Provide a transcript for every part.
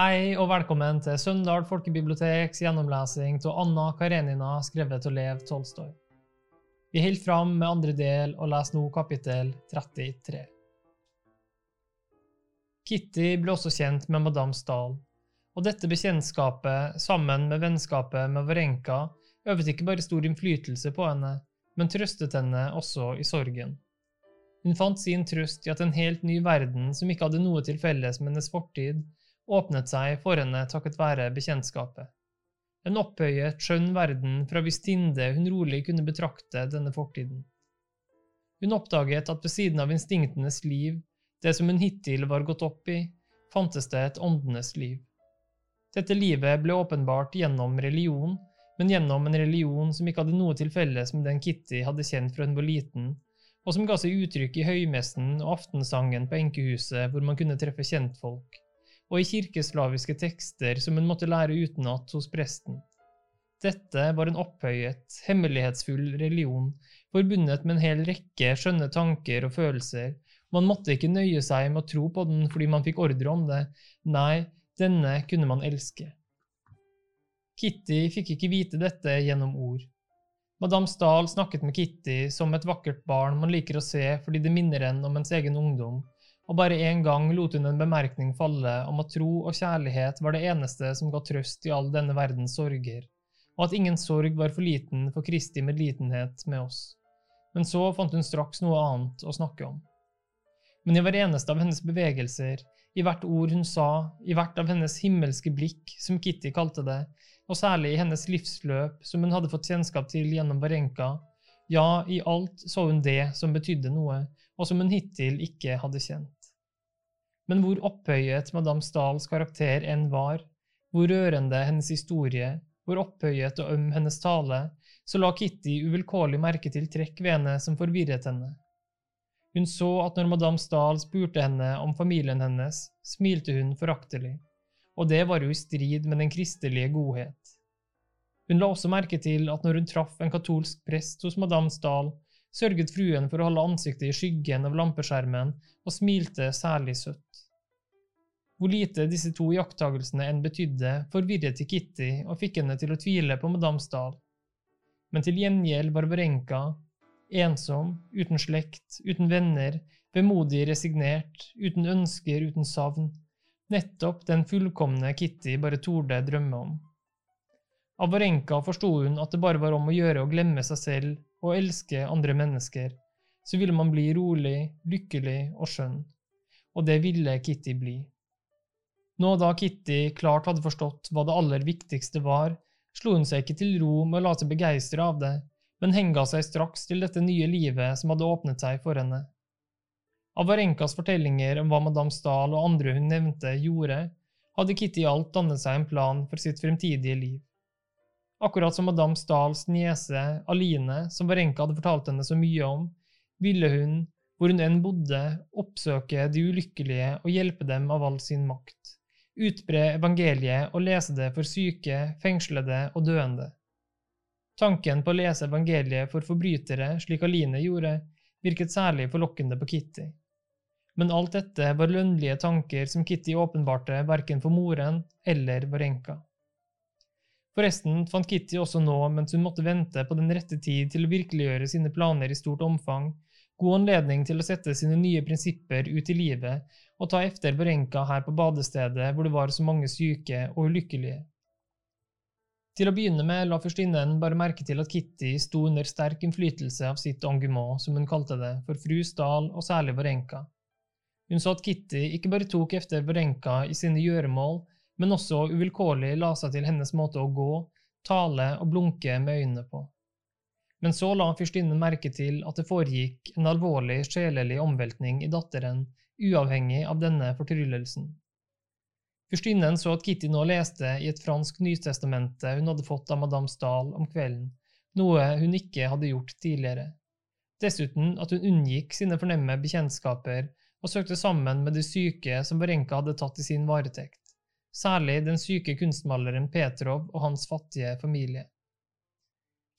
Hei og velkommen til Søndal folkebiblioteks gjennomlesing av Anna Karenina skrevet av Lev Tolstoy. Vi holder fram med andre del og leser nå kapittel 33. Kitty ble også kjent med Madame Stahl, og dette bekjentskapet, sammen med vennskapet med Varenka, øvet ikke bare stor innflytelse på henne, men trøstet henne også i sorgen. Hun fant sin trøst i at en helt ny verden som ikke hadde noe til felles med hennes fortid, åpnet seg for henne takket være bekjentskapet. En opphøyet, skjønn verden fra hvis tinde hun rolig kunne betrakte denne fortiden. Hun oppdaget at ved siden av instinktenes liv, det som hun hittil var gått opp i, fantes det et åndenes liv. Dette livet ble åpenbart gjennom religion, men gjennom en religion som ikke hadde noe til felles med den Kitty hadde kjent fra hun var liten, og som ga seg uttrykk i høymessen og aftensangen på enkehuset hvor man kunne treffe kjentfolk og i kirkeslaviske tekster som hun måtte lære utenat hos presten. Dette var en opphøyet, hemmelighetsfull religion, forbundet med en hel rekke skjønne tanker og følelser. Man måtte ikke nøye seg med å tro på den fordi man fikk ordre om det, nei, denne kunne man elske. Kitty fikk ikke vite dette gjennom ord. Madame Stahl snakket med Kitty som et vakkert barn man liker å se fordi det minner en om ens egen ungdom, og bare en gang lot hun en bemerkning falle om at tro og kjærlighet var det eneste som ga trøst i all denne verdens sorger, og at ingen sorg var for liten for Kristi medlidenhet med oss. Men så fant hun straks noe annet å snakke om. Men i hver eneste av hennes bevegelser, i hvert ord hun sa, i hvert av hennes himmelske blikk, som Kitty kalte det, og særlig i hennes livsløp, som hun hadde fått kjennskap til gjennom Varenka, ja, i alt så hun det som betydde noe, og som hun hittil ikke hadde kjent. Men hvor opphøyet Madame Stahls karakter enn var, hvor rørende hennes historie, hvor opphøyet og øm hennes tale, så la Kitty uvilkårlig merke til trekk ved henne som forvirret henne. Hun så at når Madame Stahl spurte henne om familien hennes, smilte hun foraktelig, og det var jo i strid med den kristelige godhet. Hun la også merke til at når hun traff en katolsk prest hos Madame Stahl, sørget fruen for å holde ansiktet i skyggen av lampeskjermen og smilte særlig søtt. Hvor lite disse to iakttagelsene enn betydde, forvirret til Kitty og fikk henne til å tvile på Madame Stahl. Men til gjengjeld var Varenka, ensom, uten slekt, uten venner, vemodig resignert, uten ønsker, uten savn, nettopp den fullkomne Kitty bare torde drømme om. Av Varenka forsto hun at det bare var om å gjøre å glemme seg selv og elske andre mennesker, så ville man bli rolig, lykkelig og skjønn. Og det ville Kitty bli. Nå da Kitty klart hadde forstått hva det aller viktigste var, slo hun seg ikke til ro med å la seg begeistre av det, men henga seg straks til dette nye livet som hadde åpnet seg for henne. Av Varenkas fortellinger om hva Madame Stahl og andre hun nevnte, gjorde, hadde Kitty alt dannet seg en plan for sitt fremtidige liv. Akkurat som Madame Stahls niese, Aline, som Varenka hadde fortalt henne så mye om, ville hun, hvor hun enn bodde, oppsøke de ulykkelige og hjelpe dem av all sin makt utbre evangeliet og lese det for syke, fengslede og døende. Tanken på å lese evangeliet for forbrytere, slik Aline gjorde, virket særlig forlokkende på Kitty. Men alt dette var lønnlige tanker som Kitty åpenbarte verken for moren eller Varenka. Forresten fant Kitty også nå, mens hun måtte vente på den rette tid til å virkeliggjøre sine planer i stort omfang, god anledning til å sette sine nye prinsipper ut i livet og ta efter Borenka her på badestedet hvor det var så mange syke og ulykkelige. Til å begynne med la fyrstinnen bare merke til at Kitty sto under sterk innflytelse av sitt engouement, som hun kalte det, for fru Stahl og særlig Borenka. Hun så at Kitty ikke bare tok efter Borenka i sine gjøremål, men også uvilkårlig la seg til hennes måte å gå, tale og blunke med øynene på. Men så la fyrstinnen merke til at det foregikk en alvorlig sjelelig omveltning i datteren, uavhengig av denne fortryllelsen. Fyrstinnen så at Kitty nå leste i et fransk nytestamente hun hadde fått av madame Stahl om kvelden, noe hun ikke hadde gjort tidligere. Dessuten at hun unngikk sine fornemme bekjentskaper og søkte sammen med de syke som Varenka hadde tatt i sin varetekt, særlig den syke kunstmaleren Petrov og hans fattige familie.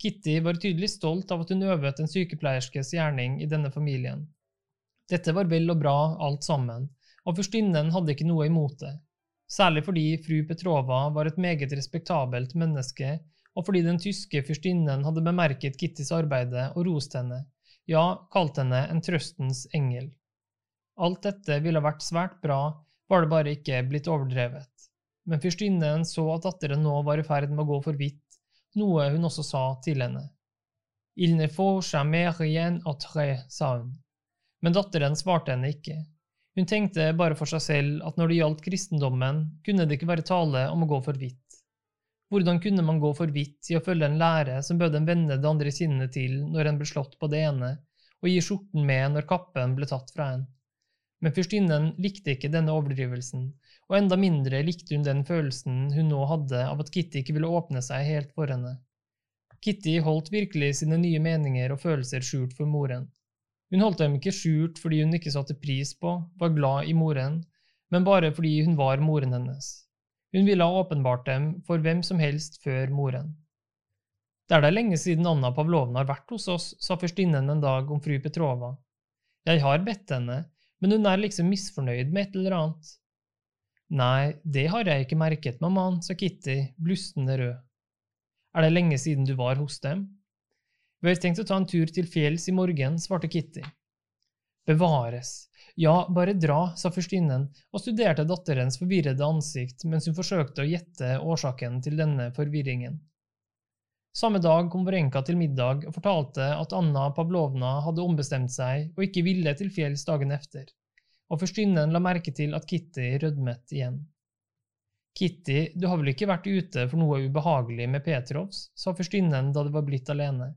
Kitty var tydelig stolt av at hun øvet en sykepleierskes gjerning i denne familien. Dette var vel og bra alt sammen, og fyrstinnen hadde ikke noe imot det. særlig fordi fru Petrova var et meget respektabelt menneske, og fordi den tyske fyrstinnen hadde bemerket Kittys arbeide og rost henne, ja, kalt henne en trøstens engel. Alt dette ville vært svært bra, var det bare ikke blitt overdrevet. Men fyrstinnen så at datteren nå var i ferd med å gå for vidt, noe hun også sa til henne. Il ne faut jamais rien autre, sa hun. Men datteren svarte henne ikke. Hun tenkte bare for seg selv at når det gjaldt kristendommen, kunne det ikke være tale om å gå for vidt. Hvordan kunne man gå for vidt i å følge en lære som bød en vende det andre sinnet til når en ble slått på det ene, og gi skjorten med når kappen ble tatt fra en? Men fyrstinnen likte ikke denne overdrivelsen, og enda mindre likte hun den følelsen hun nå hadde av at Kitty ikke ville åpne seg helt for henne. Kitty holdt virkelig sine nye meninger og følelser skjult for moren. Hun holdt dem ikke skjult fordi hun ikke satte pris på, var glad i moren, men bare fordi hun var moren hennes. Hun ville ha åpenbart dem for hvem som helst før moren. Det er da lenge siden Anna Pavlovna har vært hos oss, sa fyrstinnen en dag om fru Petrova. Jeg har bedt henne, men hun er liksom misfornøyd med et eller annet. Nei, det har jeg ikke merket, mammaen, sa Kitty, blustende rød. Er det lenge siden du var hos dem? Vi har tenkt å ta en tur til fjells i morgen, svarte Kitty. Bevares, ja, bare dra, sa fyrstinnen og studerte datterens forvirrede ansikt mens hun forsøkte å gjette årsaken til denne forvirringen. Samme dag kom Vorenka til middag og fortalte at Anna Pavlovna hadde ombestemt seg og ikke ville til fjells dagen efter, og fyrstinnen la merke til at Kitty rødmet igjen. Kitty, du har vel ikke vært ute for noe ubehagelig med Petrovs, sa fyrstinnen da de var blitt alene.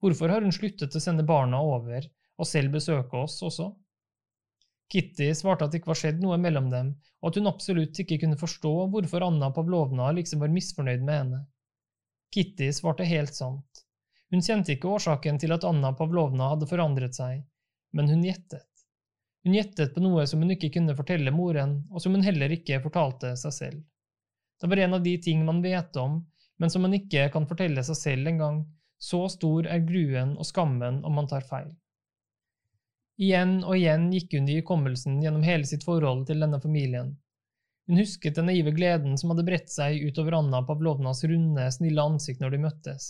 Hvorfor har hun sluttet å sende barna over og selv besøke oss også? Kitty svarte at det ikke var skjedd noe mellom dem, og at hun absolutt ikke kunne forstå hvorfor Anna Pavlovna liksom var misfornøyd med henne. Kitty svarte helt sant. Hun kjente ikke årsaken til at Anna Pavlovna hadde forandret seg, men hun gjettet. Hun gjettet på noe som hun ikke kunne fortelle moren, og som hun heller ikke fortalte seg selv. Det var en av de ting man vet om, men som man ikke kan fortelle seg selv engang, så stor er gruen og skammen om man tar feil. Igjen og igjen gikk hun i hukommelsen gjennom hele sitt forhold til denne familien. Hun husket den naive gleden som hadde bredt seg utover Anna Pavlovnas runde, snille ansikt når de møttes.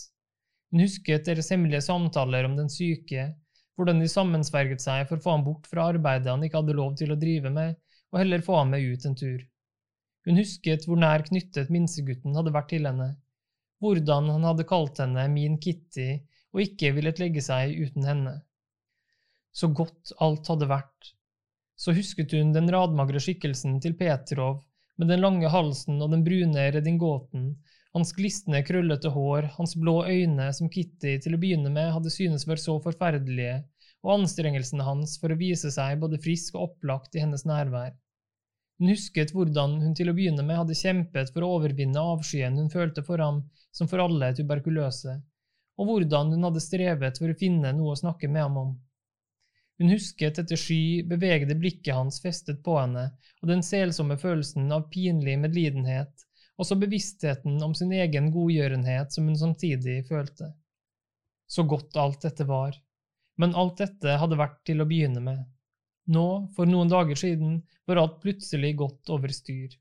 Hun husket deres hemmelige samtaler om den syke, hvordan de sammensverget seg for å få ham bort fra arbeidet han ikke hadde lov til å drive med, og heller få ham med ut en tur. Hun husket hvor nær knyttet minstegutten hadde vært til henne, hvordan han hadde kalt henne min Kitty og ikke villet legge seg uten henne så godt alt hadde vært. Så husket hun den radmagre skikkelsen til Petrov med den lange halsen og den brune redingoten, hans glisne, krøllete hår, hans blå øyne som Kitty til å begynne med hadde synes var så forferdelige, og anstrengelsene hans for å vise seg både frisk og opplagt i hennes nærvær. Hun husket hvordan hun til å begynne med hadde kjempet for å overvinne avskyen hun følte for ham som for alle tuberkuløse, og hvordan hun hadde strevet for å finne noe å snakke med ham om. Hun husket dette sky, bevegde blikket hans festet på henne, og den selsomme følelsen av pinlig medlidenhet, og så bevisstheten om sin egen godgjørenhet som hun samtidig følte. Så godt alt dette var, men alt dette hadde vært til å begynne med. Nå, for noen dager siden, var alt plutselig gått over styr.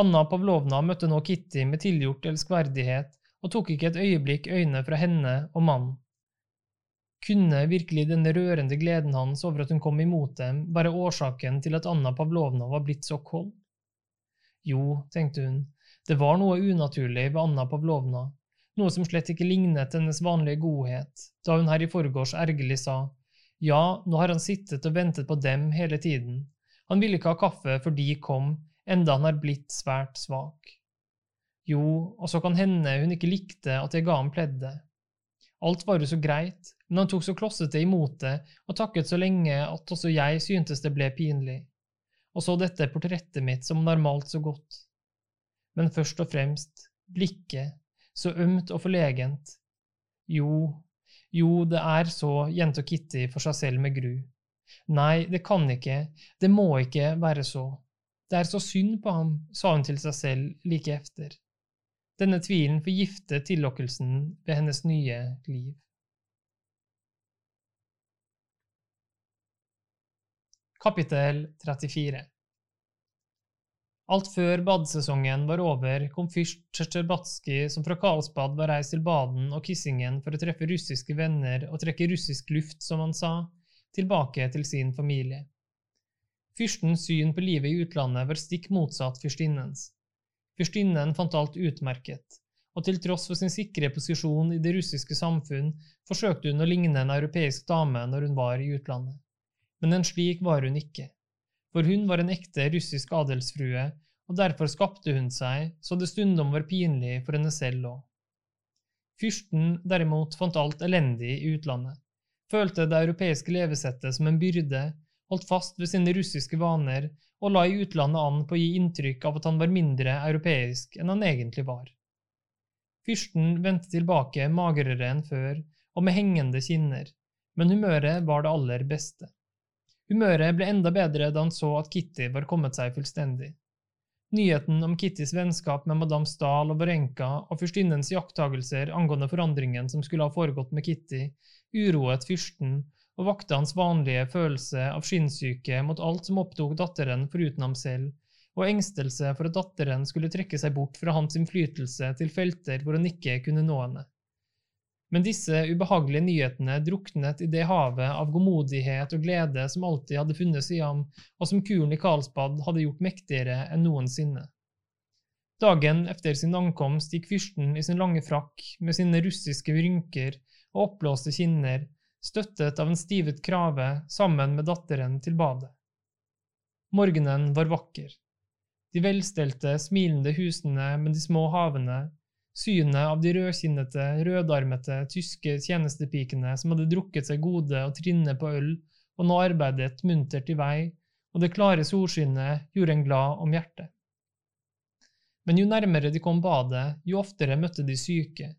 Anna Pavlovna møtte nå Kitty med tilgjort elskverdighet og tok ikke et øyeblikk øyne fra henne og mannen. Kunne virkelig denne rørende gleden hans over at hun kom imot dem, være årsaken til at Anna Pavlovna var blitt så kold? Jo, tenkte hun, det var noe unaturlig ved Anna Pavlovna, noe som slett ikke lignet hennes vanlige godhet, da hun her i forgårs ergerlig sa, ja, nå har han sittet og ventet på dem hele tiden, han ville ikke ha kaffe før de kom, enda han er blitt svært svak. Jo, og så kan hende hun ikke likte at jeg ga ham pleddet. Alt var jo så greit, men han tok så klossete imot det og takket så lenge at også jeg syntes det ble pinlig, og så dette portrettet mitt som normalt så godt. Men først og fremst blikket, så ømt og forlegent. Jo, jo, det er så, gjentok Kitty for seg selv med gru. Nei, det kan ikke, det må ikke være så. Det er så synd på ham, sa hun til seg selv like efter. Denne tvilen forgifter tillokkelsen ved hennes nye liv. Kapittel 34 Alt før badesesongen var over, kom fyrst Tsjetsjerbatskij, som fra Karlsbad var reist til Baden og Kissingen for å treffe russiske venner og trekke russisk luft, som han sa, tilbake til sin familie. Fyrstens syn på livet i utlandet var stikk motsatt fyrstinnens. Fyrstinnen fant alt utmerket, og til tross for sin sikre posisjon i det russiske samfunn forsøkte hun å ligne en europeisk dame når hun var i utlandet. Men en slik var hun ikke for hun var en ekte russisk adelsfrue, og derfor skapte hun seg så det stundom var pinlig for henne selv òg. Fyrsten derimot fant alt elendig i utlandet, følte det europeiske levesettet som en byrde, holdt fast ved sine russiske vaner og la i utlandet an på å gi inntrykk av at han var mindre europeisk enn han egentlig var. Fyrsten vendte tilbake magrere enn før og med hengende kinner, men humøret var det aller beste. Humøret ble enda bedre da han så at Kitty var kommet seg fullstendig. Nyheten om Kittys vennskap med madame Stahl og Varenka og fyrstinnens iakttagelser angående forandringen som skulle ha foregått med Kitty, uroet fyrsten og vakte hans vanlige følelse av skinnsyke mot alt som opptok datteren foruten ham selv, og engstelse for at datteren skulle trekke seg bort fra hans innflytelse til felter hvor han ikke kunne nå henne. Men disse ubehagelige nyhetene druknet i det havet av godmodighet og glede som alltid hadde funnes i ham, og som kuren i Karlsbad hadde gjort mektigere enn noensinne. Dagen etter sin ankomst gikk fyrsten i sin lange frakk med sine russiske rynker og oppblåste kinner, støttet av en stivet krave sammen med datteren til badet. Morgenen var vakker. De velstelte, smilende husene med de små havene Synet av de rødkinnete, rødarmete tyske tjenestepikene som hadde drukket seg gode og trinne på øl og nå arbeidet muntert i vei, og det klare solskinnet gjorde en glad om hjertet. Men jo nærmere de kom badet, jo oftere møtte de syke,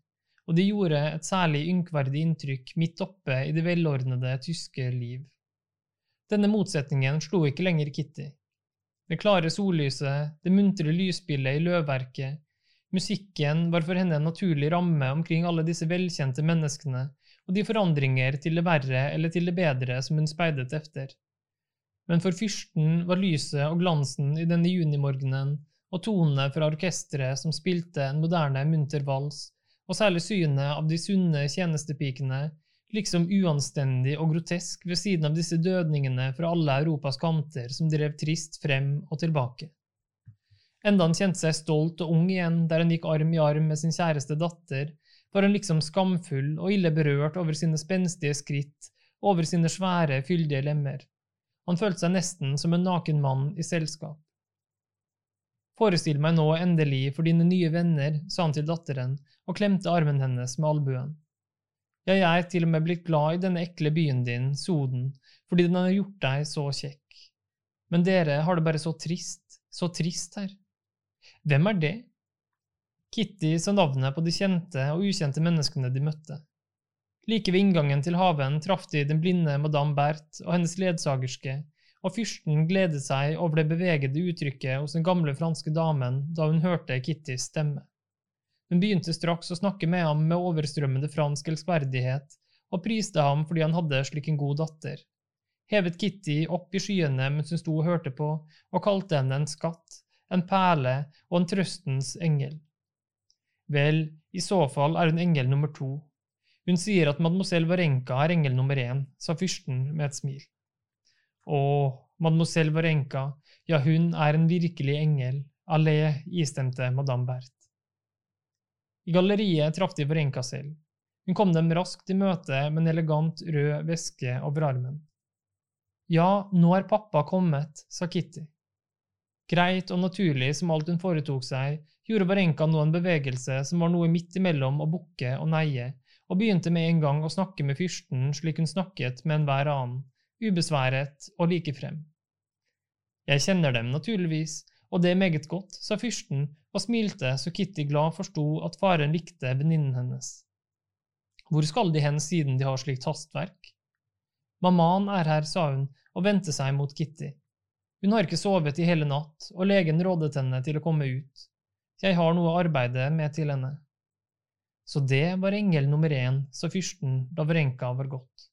og de gjorde et særlig ynkverdig inntrykk midt oppe i det velordnede tyske liv. Denne motsetningen slo ikke lenger Kitty. Det klare sollyset, det muntre lysspillet i løvverket, Musikken var for henne en naturlig ramme omkring alle disse velkjente menneskene og de forandringer til det verre eller til det bedre som hun speidet efter. Men for fyrsten var lyset og glansen i denne junimorgenen og tonene fra orkesteret som spilte en moderne, munter vals, og særlig synet av de sunne tjenestepikene, liksom uanstendig og grotesk ved siden av disse dødningene fra alle Europas kanter som drev trist frem og tilbake. Enda han kjente seg stolt og ung igjen der han gikk arm i arm med sin kjæreste datter, var han liksom skamfull og ille berørt over sine spenstige skritt og over sine svære, fyldige lemmer. Han følte seg nesten som en naken mann i selskap. Forestill meg nå endelig for dine nye venner, sa han til datteren og klemte armen hennes med albuen. Ja, jeg er til og med blitt glad i denne ekle byen din, Soden, fordi den har gjort deg så kjekk. Men dere har det bare så trist, så trist her. Hvem er det? Kitty sa navnet på de kjente og ukjente menneskene de møtte. Like ved inngangen til haven traff de den blinde madame Bert og hennes ledsagerske, og fyrsten gledet seg over det bevegede uttrykket hos den gamle franske damen da hun hørte Kittys stemme. Hun begynte straks å snakke med ham med overstrømmende fransk elskverdighet, og priste ham fordi han hadde slik en god datter. Hevet Kitty opp i skyene mens hun sto og hørte på, og kalte henne en skatt, en perle og en trøstens engel. Vel, i så fall er hun engel nummer to. Hun sier at mademoiselle Varenka er engel nummer én, sa fyrsten med et smil. Å, mademoiselle Varenka, ja, hun er en virkelig engel, allé, istemte madame Berth. I galleriet traff de Varenka selv. Hun kom dem raskt i møte med en elegant rød veske over armen. Ja, nå er pappa kommet, sa Kitty. Greit og naturlig som alt hun foretok seg, gjorde Varenka nå en bevegelse som var noe midt imellom å bukke og neie, og begynte med en gang å snakke med fyrsten slik hun snakket med enhver annen, ubesværet og likefrem. Jeg kjenner dem naturligvis, og det er meget godt, sa fyrsten og smilte så Kitty glad forsto at faren likte venninnen hennes. Hvor skal de hen siden de har slikt hastverk? Mammaen er her, sa hun og vendte seg mot Kitty. Hun har ikke sovet i hele natt, og legen rådet henne til å komme ut. Jeg har noe å arbeide med til henne. Så det var engel nummer én, sa fyrsten da Vrenka var gått.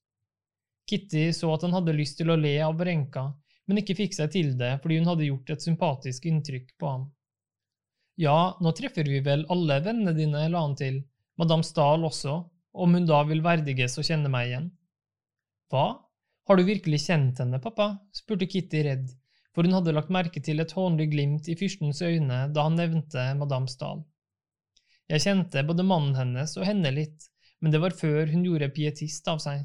Kitty så at han hadde lyst til å le av Vrenka, men ikke fikk seg til det fordi hun hadde gjort et sympatisk inntrykk på ham. Ja, nå treffer vi vel alle vennene dine, la han til, madame Stahl også, om hun da vil verdiges å kjenne meg igjen. Hva, har du virkelig kjent henne, pappa? spurte Kitty redd, for hun hadde lagt merke til et hånlig glimt i fyrstens øyne da han nevnte madame Stahl. Jeg kjente både mannen hennes og henne litt, men det var før hun gjorde pietist av seg.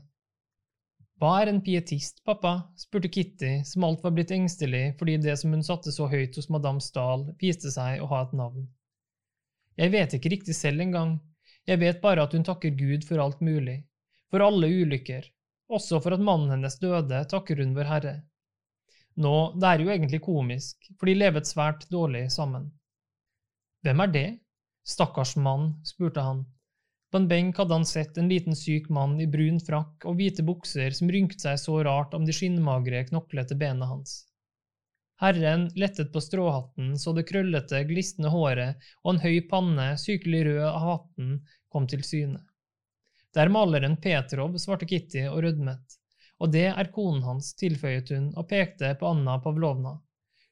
Hva er en pietist, pappa? spurte Kitty, som alt var blitt engstelig fordi det som hun satte så høyt hos madame Stahl, viste seg å ha et navn. Jeg vet ikke riktig selv engang, jeg vet bare at hun takker Gud for alt mulig, for alle ulykker, også for at mannen hennes døde, takker hun Vår Herre. Nå, det er jo egentlig komisk, for de levet svært dårlig sammen. Hvem er det? Stakkars mann, spurte han. På en benk hadde han sett en liten syk mann i brun frakk og hvite bukser som rynket seg så rart om de skinnmagre, knoklete bena hans. Herren lettet på stråhatten så det krøllete, glisne håret og en høy panne, sykelig rød av hatten, kom til syne. Det er maleren Petrov, svarte Kitty og rødmet, og det er konen hans, tilføyet hun og pekte på Anna Pavlovna.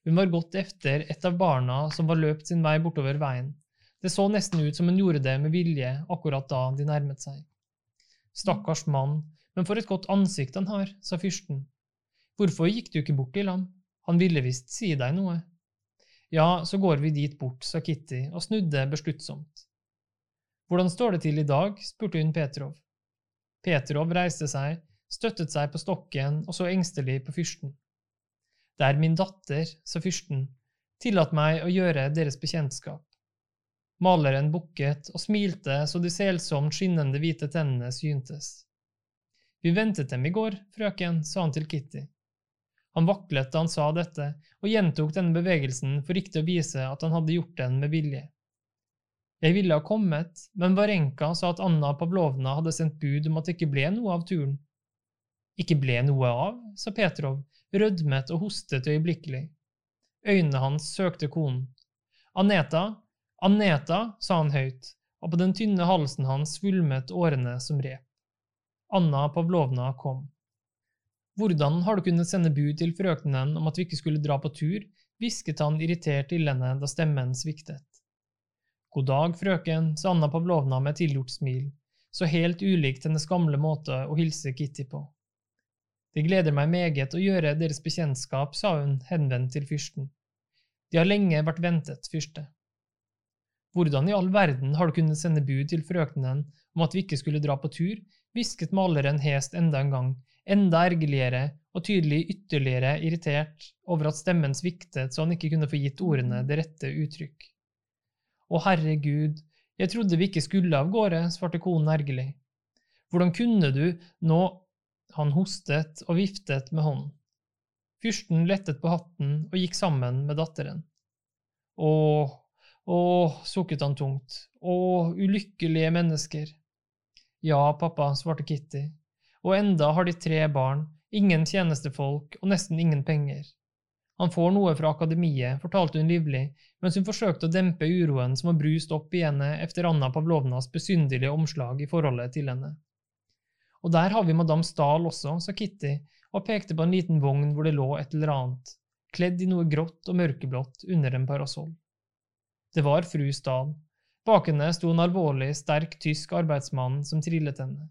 Hun var gått efter et av barna som var løpt sin vei bortover veien. Det så nesten ut som hun gjorde det med vilje akkurat da de nærmet seg. Stakkars mann, men for et godt ansikt han har, sa fyrsten. Hvorfor gikk du ikke bort til ham? Han ville visst si deg noe. Ja, så går vi dit bort, sa Kitty og snudde besluttsomt. Hvordan står det til i dag? spurte hun Petrov. Petrov reiste seg, støttet seg på stokken og så engstelig på fyrsten. Det er min datter, sa fyrsten, tillat meg å gjøre deres bekjentskap. Maleren bukket og smilte så de selsomt skinnende hvite tennene syntes. Vi ventet dem i går, frøken, sa han til Kitty. Han vaklet da han sa dette, og gjentok denne bevegelsen for ikke å vise at han hadde gjort den med vilje. Jeg ville ha kommet, men Varenka sa at Anna Pavlovna hadde sendt bud om at det ikke ble noe av turen. Ikke ble noe av, sa Petrov, rødmet og hostet øyeblikkelig. Øynene hans søkte konen. Aneta, Aneta, sa han høyt, og på den tynne halsen hans svulmet årene som rep. Anna Pavlovna kom. Hvordan har du kunnet sende bud til frøkenen om at vi ikke skulle dra på tur, hvisket han irritert til henne da stemmen sviktet. God dag, frøken, sa Anna Pavlovna med tilgjort smil, så helt ulikt hennes gamle måte å hilse Kitty på. Det gleder meg meget å gjøre deres bekjentskap, sa hun henvendt til fyrsten. De har lenge vært ventet, fyrste. Hvordan i all verden har du kunnet sende bud til frøkenen om at vi ikke skulle dra på tur, hvisket maleren hest enda en gang, enda ergerligere og tydelig ytterligere irritert over at stemmen sviktet så han ikke kunne få gitt ordene det rette uttrykk. Å herregud, jeg trodde vi ikke skulle av gårde, svarte konen ergerlig. Hvordan kunne du nå… Han hostet og viftet med hånden. Fyrsten lettet på hatten og gikk sammen med datteren. Åh, Åh, sukket han tungt, åh, ulykkelige mennesker. Ja, pappa, svarte Kitty, og enda har de tre barn, ingen tjenestefolk og nesten ingen penger. Han får noe fra akademiet, fortalte hun livlig, mens hun forsøkte å dempe uroen som har brust opp i henne efter Anna Pavlovnas besynderlige omslag i forholdet til henne. Og der har vi madame Stahl også, sa Kitty og pekte på en liten vogn hvor det lå et eller annet, kledd i noe grått og mørkeblått under en parasoll. Det var fru Stahl. Bak henne sto en alvorlig, sterk tysk arbeidsmann som trillet henne.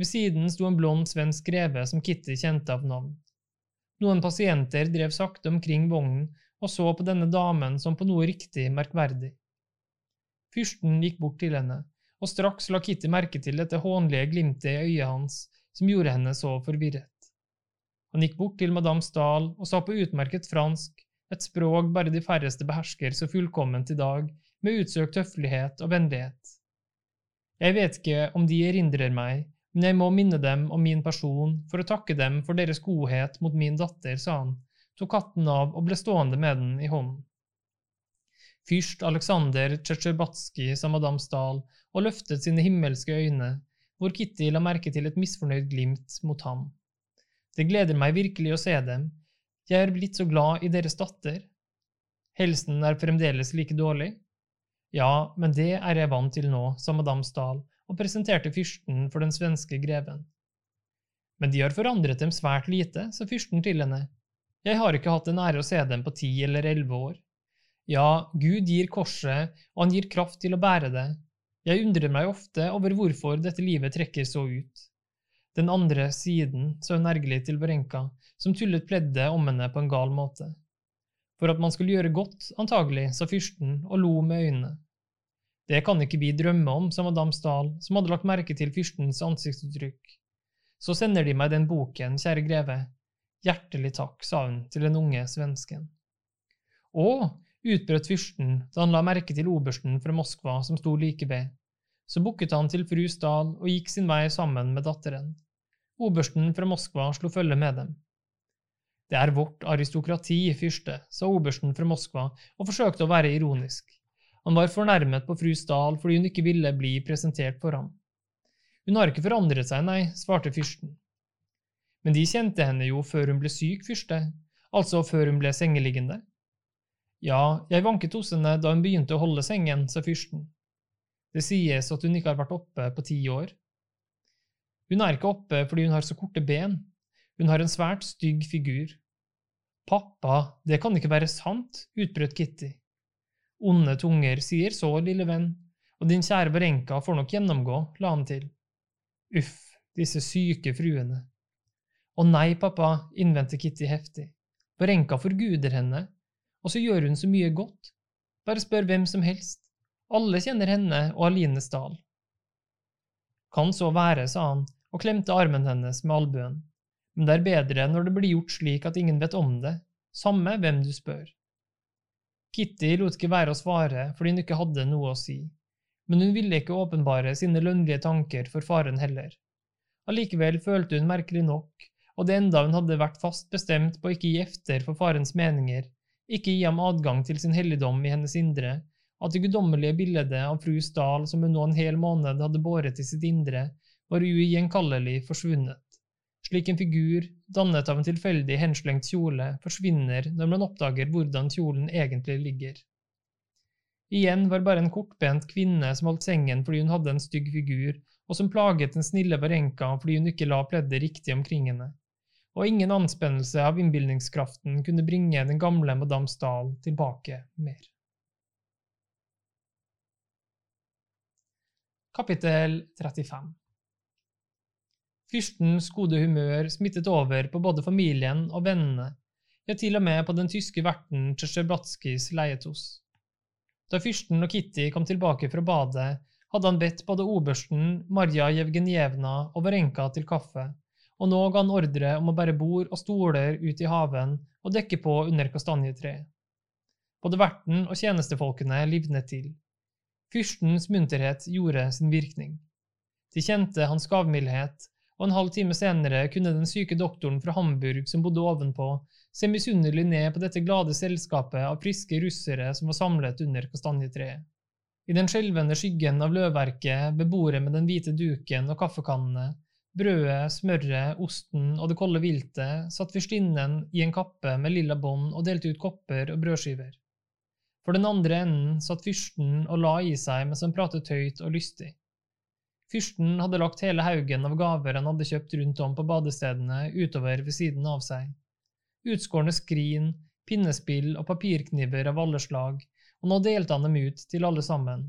Ved siden sto en blond svensk greve som Kitty kjente av navn. Noen pasienter drev sakte omkring vognen og så på denne damen som på noe riktig merkverdig. Fyrsten gikk bort til henne, og straks la Kitty merke til dette hånlige glimtet i øyet hans som gjorde henne så forvirret. Han gikk bort til madame Stahl og sa på utmerket fransk et språk bare de færreste behersker så fullkomment i dag, med utsøkt høflighet og vennlighet. Jeg vet ikke om de erindrer meg, men jeg må minne dem om min person for å takke dem for deres godhet mot min datter, sa han, tok katten av og ble stående med den i hånden. Fyrst Aleksander Tsjetsjerbatskij, sa madame Stahl og løftet sine himmelske øyne, hvor Kitty la merke til et misfornøyd glimt mot ham. Det gleder meg virkelig å se dem, jeg er blitt så glad i deres datter. Helsen er fremdeles like dårlig. Ja, men det er jeg vant til nå, sa madame Stahl og presenterte fyrsten for den svenske greven. Men de har forandret dem svært lite, sa fyrsten til henne. Jeg har ikke hatt den ære å se dem på ti eller elleve år. Ja, Gud gir korset, og han gir kraft til å bære det. Jeg undrer meg ofte over hvorfor dette livet trekker så ut. Den andre siden, så hun ergerlig til Varenka, som tullet pleddet om henne på en gal måte. For at man skulle gjøre godt, antagelig, sa fyrsten og lo med øynene. Det kan ikke vi drømme om, sa madame Stahl, som hadde lagt merke til fyrstens ansiktsuttrykk. Så sender de meg den boken, kjære greve. Hjertelig takk, sa hun til den unge svensken. Å, utbrøt fyrsten da han la merke til obersten fra Moskva som sto like ved. Så bukket han til fru Stahl og gikk sin vei sammen med datteren. Obersten fra Moskva slo følge med dem. Det er vårt aristokrati, fyrste, sa obersten fra Moskva og forsøkte å være ironisk. Han var fornærmet på fru Stahl fordi hun ikke ville bli presentert for ham. Hun har ikke forandret seg, nei, svarte fyrsten. Men de kjente henne jo før hun ble syk, fyrste, altså før hun ble sengeliggende. Ja, jeg vanket hos henne da hun begynte å holde sengen, sa fyrsten. Det sies at hun ikke har vært oppe på ti år. Hun er ikke oppe fordi hun har så korte ben, hun har en svært stygg figur. Pappa, det kan ikke være sant, utbrøt Kitty. Onde tunger sier så, lille venn, og din kjære Berenka får nok gjennomgå, la han til. Uff, disse syke fruene. Å nei, pappa, innvendte Kitty heftig. Berenka forguder henne, og så gjør hun så mye godt. Bare spør hvem som helst. Alle kjenner henne og Aline Stahl. Kan så være, sa han og klemte armen hennes med albuen, men det er bedre når det blir gjort slik at ingen vet om det, samme hvem du spør. Kitty lot ikke være å svare fordi hun ikke hadde noe å si men hun ville ikke åpenbare sine lønnlige tanker for faren heller. Allikevel følte hun merkelig nok, og det enda hun hadde vært fast bestemt på å ikke gi efter for farens meninger, ikke gi ham adgang til sin helligdom i hennes indre, at det guddommelige bildet av fru Stahl som hun nå en hel måned hadde båret i sitt indre, var ugjenkallelig forsvunnet, slik en figur, dannet av en tilfeldig henslengt kjole, forsvinner når man oppdager hvordan kjolen egentlig ligger. Igjen var bare en kortbent kvinne som holdt sengen fordi hun hadde en stygg figur, og som plaget den snille Varenka fordi hun ikke la pleddet riktig omkring henne. Og ingen anspennelse av innbilningskraften kunne bringe den gamle madame Stahl tilbake mer. Kapittel 35 Fyrstens gode humør smittet over på både familien og vennene, ja, til og med på den tyske verten Tsjesjebatskijs leietos. Da fyrsten og Kitty kom tilbake fra badet, hadde han bedt både obersten, Marja Jevgenjevna og Varenka til kaffe, og nå ga han ordre om å bære bord og stoler ut i haven og dekke på under kastanjetreet. Både verten og tjenestefolkene livnet til. Fyrstens munterhet gjorde sin virkning. De kjente hans gavmildhet, og en halv time senere kunne den syke doktoren fra Hamburg som bodde ovenpå, se misunnelig ned på dette glade selskapet av friske russere som var samlet under kastanjetreet. I den skjelvende skyggen av løvverket, beboere med den hvite duken og kaffekannene, brødet, smøret, osten og det kolde viltet, satt fyrstinnen i en kappe med lilla bånd og delte ut kopper og brødskiver. For den andre enden satt fyrsten og la i seg mens han pratet høyt og lystig. Fyrsten hadde lagt hele haugen av gaver han hadde kjøpt rundt om på badestedene, utover ved siden av seg utskårne skrin, pinnespill og papirkniver av alle slag, og nå delte han dem ut til alle sammen,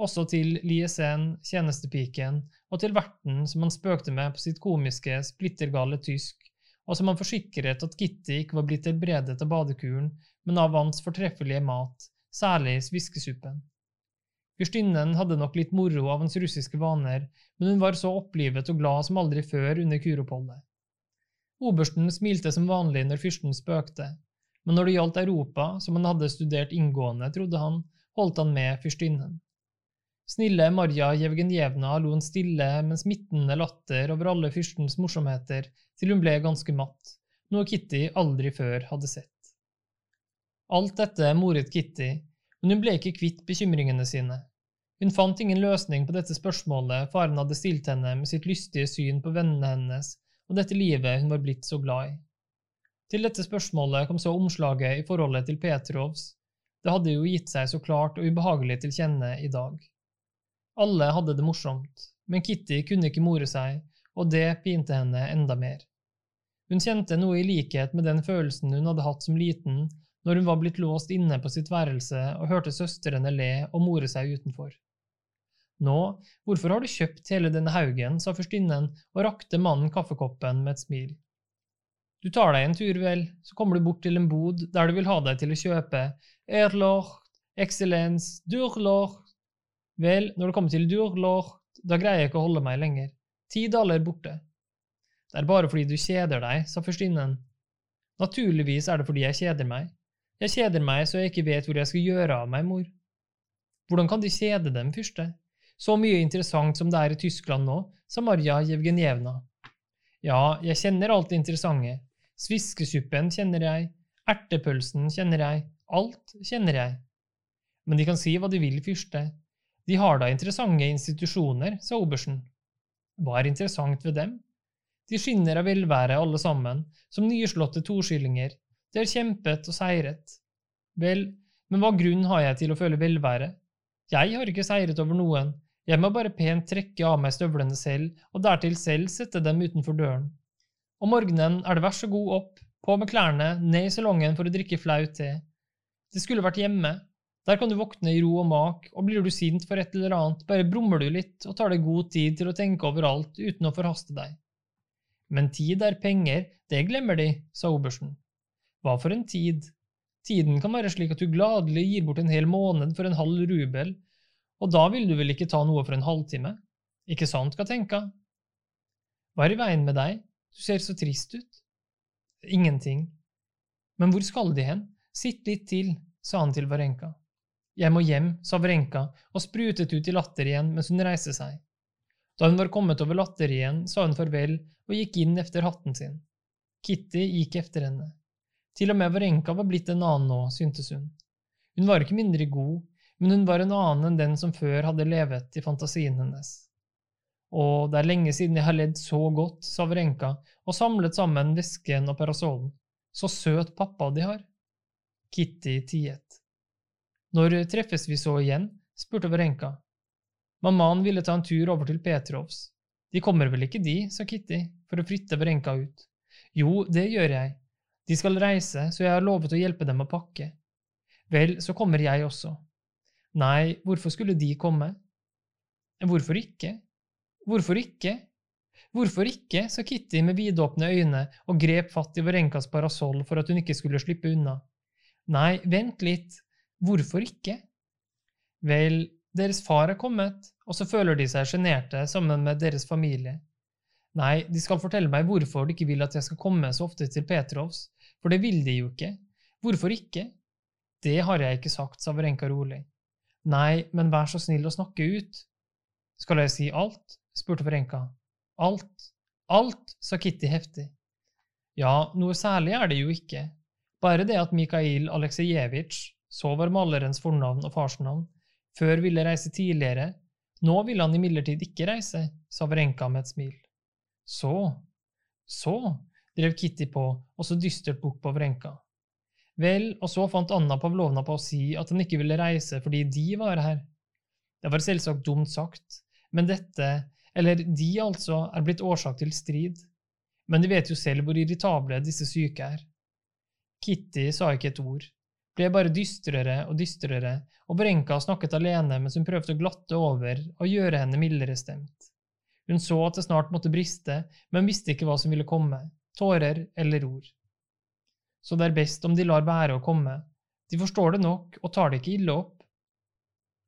også til Liesen, tjenestepiken, og til verten som han spøkte med på sitt komiske, splittergale tysk, og som han forsikret at Kitty ikke var blitt helbredet av badekuren, men av hans fortreffelige mat, særlig sviskesuppen. Fyrstinnen hadde nok litt moro av hans russiske vaner, men hun var så opplivet og glad som aldri før under kuroppholdet. Obersten smilte som vanlig når fyrsten spøkte, men når det gjaldt Europa, som han hadde studert inngående, trodde han, holdt han med fyrstinnen. Snille Marja Jevgenjevna lo en stille, men smittende latter over alle fyrstens morsomheter til hun ble ganske matt, noe Kitty aldri før hadde sett. Alt dette moret Kitty, men hun ble ikke kvitt bekymringene sine. Hun fant ingen løsning på dette spørsmålet faren hadde stilt henne med sitt lystige syn på vennene hennes og dette livet hun var blitt så glad i. Til dette spørsmålet kom så omslaget i forholdet til Petrovs, det hadde jo gitt seg så klart og ubehagelig til kjenne i dag. Alle hadde det morsomt, men Kitty kunne ikke more seg, og det pinte henne enda mer. Hun kjente noe i likhet med den følelsen hun hadde hatt som liten når hun var blitt låst inne på sitt værelse og hørte søstrene le og more seg utenfor. Nå, hvorfor har du kjøpt hele denne haugen, sa fyrstinnen og rakte mannen kaffekoppen med et smil. Du tar deg en tur, vel, så kommer du bort til en bod der du vil ha deg til å kjøpe Erlort, Excellence, Durlort. Vel, når det kommer til Durlort, da greier jeg ikke å holde meg lenger. Ti daler borte. Det er bare fordi du kjeder deg, sa fyrstinnen. Naturligvis er det fordi jeg kjeder meg. Jeg kjeder meg så jeg ikke vet hvor jeg skal gjøre av meg, mor. Hvordan kan de kjede dem, fyrste? Så mye interessant som det er i Tyskland nå, sa Marja Jevgenjevna. Ja, jeg kjenner alt det interessante. Sviskesuppen kjenner jeg, ertepølsen kjenner jeg, alt kjenner jeg. Men de kan si hva de vil, fyrste. De har da interessante institusjoner, sa obersten. Hva er interessant ved dem? De skinner av velvære alle sammen, som nyslåtte toskillinger. De har kjempet og seiret. Vel, men hva grunn har jeg til å føle velvære? Jeg har ikke seiret over noen, jeg må bare pent trekke av meg støvlene selv, og dertil selv sette dem utenfor døren. Om morgenen er det vær så god opp, på med klærne, ned i salongen for å drikke flau te. Det skulle vært hjemme, der kan du våkne i ro og mak, og blir du sint for et eller annet, bare brummer du litt og tar deg god tid til å tenke over alt uten å forhaste deg. Men tid er penger, det glemmer de, sa obersten. Hva for en tid? Tiden kan være slik at du gladelig gir bort en hel måned for en halv rubel, og da vil du vel ikke ta noe for en halvtime? Ikke sant, Katenka? Hva er i veien med deg, du ser så trist ut. Ingenting. Men hvor skal de hen? Sitt litt til, sa han til Varenka. Jeg må hjem, sa Varenka og sprutet ut i latter igjen mens hun reiste seg. Da hun var kommet over latter igjen, sa hun farvel og gikk inn efter hatten sin. Kitty gikk efter henne. Til og med Varenka var blitt en annen nå, syntes hun. Hun var ikke mindre god, men hun var en annen enn den som før hadde levet i fantasien hennes. Og det er lenge siden jeg har ledd så godt, sa Varenka og samlet sammen vesken og parasollen. Så søt pappa de har. Kitty tiet. Når treffes vi så igjen? spurte Varenka. Mammaen ville ta en tur over til Petrovs. De kommer vel ikke, de, sa Kitty, for å fritte Varenka ut. Jo, det gjør jeg. De skal reise, så jeg har lovet å hjelpe dem å pakke. Vel, så kommer jeg også. Nei, hvorfor skulle de komme? Hvorfor ikke? Hvorfor ikke? Hvorfor ikke? sa Kitty med vidåpne øyne og grep fatt i Varenkas parasoll for at hun ikke skulle slippe unna. Nei, vent litt, Hvorfor ikke? Vel, deres far er kommet, og så føler de seg sjenerte sammen med deres familie. Nei, de skal fortelle meg hvorfor de ikke vil at jeg skal komme så ofte til Petrovs, for det vil de jo ikke. Hvorfor ikke? Det har jeg ikke sagt, sa Verenka rolig. Nei, men vær så snill å snakke ut. Skal jeg si alt? spurte Verenka. Alt, alt, sa Kitty heftig. Ja, noe særlig er det jo ikke, bare det at Mikhail Aleksejevitsj så var malerens fornavn og farsnavn. Før ville reise tidligere. Nå ville han imidlertid ikke reise, sa Vrenka med et smil. Så, så, drev Kitty på, og så dystert på Vrenka. Vel, og så fant Anna Pavlovna på å si at han ikke ville reise fordi de var her. Det var selvsagt dumt sagt, men dette, eller de altså, er blitt årsak til strid. Men de vet jo selv hvor irritable disse syke er. Kitty sa ikke et ord ble bare dystrere og dystrere, og Brenka snakket alene mens hun prøvde å glatte over og gjøre henne mildere stemt. Hun så at det snart måtte briste, men visste ikke hva som ville komme, tårer eller ord. Så det er best om de lar være å komme, de forstår det nok og tar det ikke ille opp.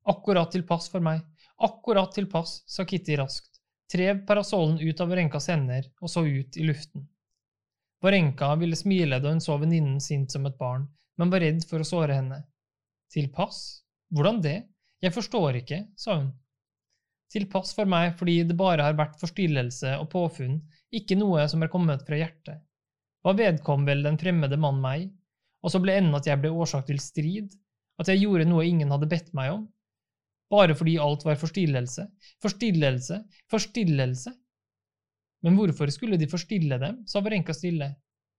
Akkurat tilpass for meg, akkurat tilpass, sa Kitty raskt, trev parasollen ut av Varenkas hender og så ut i luften. Varenka ville smile da hun så venninnen sint som et barn, men var redd for å såre henne. Tilpass? Hvordan det? Jeg forstår ikke, sa hun. Tilpass for meg fordi det bare har vært forstillelse og påfunn, ikke noe som er kommet fra hjertet. Hva vedkom vel den fremmede mann meg, og så ble enden at jeg ble årsak til strid, at jeg gjorde noe ingen hadde bedt meg om? Bare fordi alt var forstillelse, forstillelse, forstillelse? Men hvorfor skulle de forstille dem, sa Varenka stille.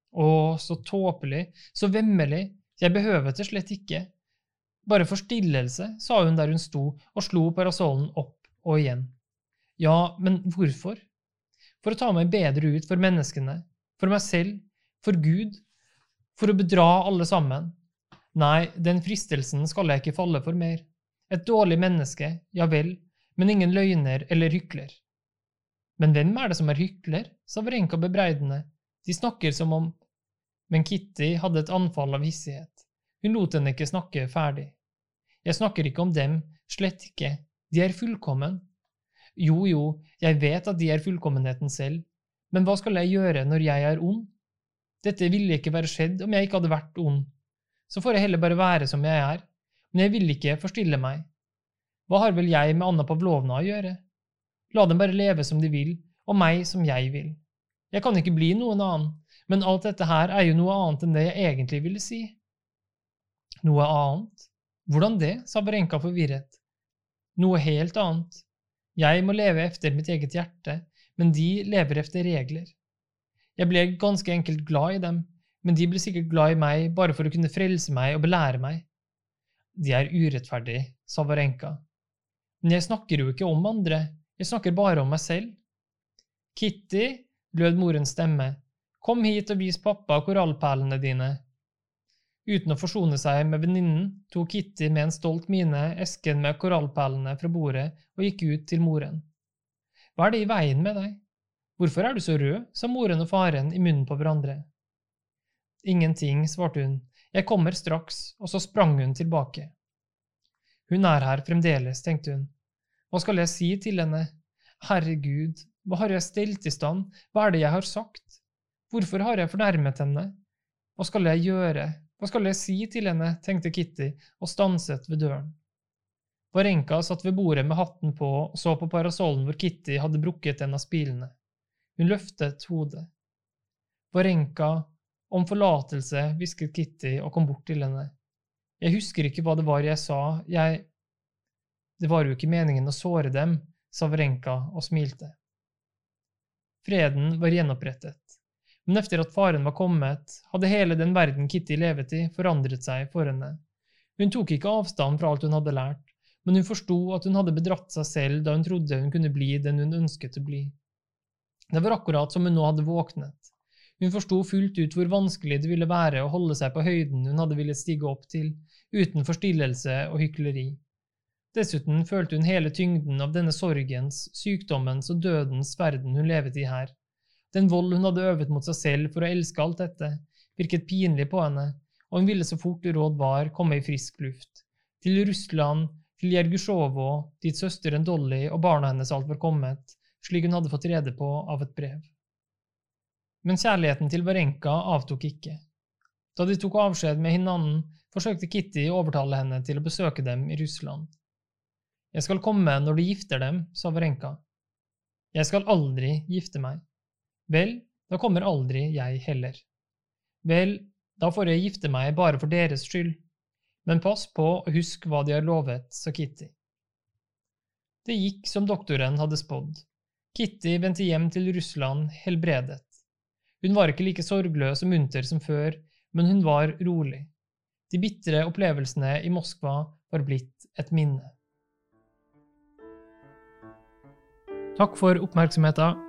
Å, så tåpelig, så vemmelig, jeg behøver det slett ikke. Bare forstillelse, sa hun der hun sto og slo parasollen opp og igjen. Ja, men hvorfor? For å ta meg bedre ut for menneskene, For meg selv? For Gud? For å bedra alle sammen? Nei, den fristelsen skal jeg ikke falle for mer. Et dårlig menneske, ja vel, men ingen løgner eller hykler. Men hvem er det som er hykler? sa Vrenka bebreidende. De snakker som om… Men Kitty hadde et anfall av hissighet. Hun lot henne ikke snakke ferdig. Jeg snakker ikke om dem, slett ikke, de er fullkommen. Jo, jo, jeg vet at de er fullkommenheten selv, men hva skal jeg gjøre når jeg er ond? Dette ville ikke være skjedd om jeg ikke hadde vært ond. Så får jeg heller bare være som jeg er, men jeg vil ikke forstille meg. Hva har vel jeg med Anna Pavlovna å gjøre? La dem bare leve som de vil, og meg som jeg vil. Jeg kan ikke bli noen annen, men alt dette her er jo noe annet enn det jeg egentlig ville si. Noe annet? Hvordan det? sa Berenka forvirret. Noe helt annet. Jeg må leve efter mitt eget hjerte, men de lever efter regler. Jeg ble ganske enkelt glad i dem, men de ble sikkert glad i meg bare for å kunne frelse meg og belære meg. De er urettferdige, sa Varenka. Men jeg snakker jo ikke om andre, jeg snakker bare om meg selv. Kitty, lød morens stemme, kom hit og vis pappa korallperlene dine. Uten å forsone seg med venninnen tok Kitty med en stolt mine esken med korallperlene fra bordet og gikk ut til moren. Hva er det i veien med deg? Hvorfor er du så rød? sa moren og faren i munnen på hverandre. Ingenting, svarte hun, jeg kommer straks, og så sprang hun tilbake. Hun er her fremdeles, tenkte hun. Hva skal jeg si til henne? Herregud, hva har jeg stelt i stand, hva er det jeg har sagt? Hvorfor har jeg fornærmet henne? Hva skal jeg gjøre, hva skal jeg si til henne, tenkte Kitty og stanset ved døren. Varenka satt ved bordet med hatten på og så på parasollen hvor Kitty hadde brukket en av spilene. Hun løftet hodet. Varenka, om forlatelse, hvisket Kitty og kom bort til henne. Jeg husker ikke hva det var jeg sa, jeg… Det var jo ikke meningen å såre dem, sa Varenka og smilte. Freden var gjenopprettet, men etter at faren var kommet, hadde hele den verden Kitty levet i, forandret seg for henne. Hun tok ikke avstand fra alt hun hadde lært, men hun forsto at hun hadde bedratt seg selv da hun trodde hun kunne bli den hun ønsket å bli. Det var akkurat som hun nå hadde våknet. Hun forsto fullt ut hvor vanskelig det ville være å holde seg på høyden hun hadde villet stige opp til, uten forstillelse og hykleri. Dessuten følte hun hele tyngden av denne sorgens, sykdommens og dødens verden hun levet i her. Den vold hun hadde øvet mot seg selv for å elske alt dette, virket pinlig på henne, og hun ville så fort råd var komme i frisk luft. Til Russland, til Jergusjovo, dit søsteren Dolly og barna hennes alt var kommet, slik hun hadde fått rede på av et brev. Men kjærligheten til Varenka avtok ikke. Da de tok avskjed med hinanden, forsøkte Kitty å overtale henne til å besøke dem i Russland. Jeg skal komme når de gifter dem, sa Varenka. Jeg skal aldri gifte meg. Vel, da kommer aldri jeg heller. Vel, da får jeg gifte meg bare for deres skyld. Men pass på og husk hva de har lovet, sa Kitty. Det gikk som doktoren hadde spådd. Kitty vendte hjem til Russland helbredet. Hun var ikke like sorgløs og munter som før, men hun var rolig. De bitre opplevelsene i Moskva var blitt et minne. Takk for oppmerksomheten.